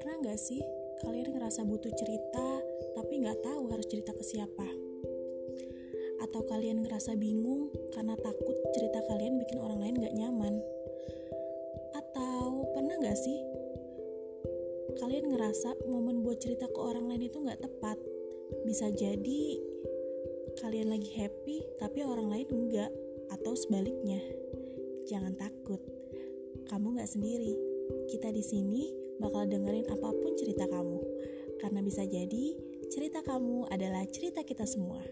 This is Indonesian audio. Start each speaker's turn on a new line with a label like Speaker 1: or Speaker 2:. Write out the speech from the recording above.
Speaker 1: Pernah nggak sih kalian ngerasa butuh cerita tapi nggak tahu harus cerita ke siapa? Atau kalian ngerasa bingung karena takut cerita kalian bikin orang lain nggak nyaman? Atau pernah nggak sih kalian ngerasa momen buat cerita ke orang lain itu nggak tepat? Bisa jadi kalian lagi happy tapi orang lain enggak atau sebaliknya. Jangan takut, kamu nggak sendiri. Kita di sini bakal dengerin apa pun cerita kamu, karena bisa jadi cerita kamu adalah cerita kita semua.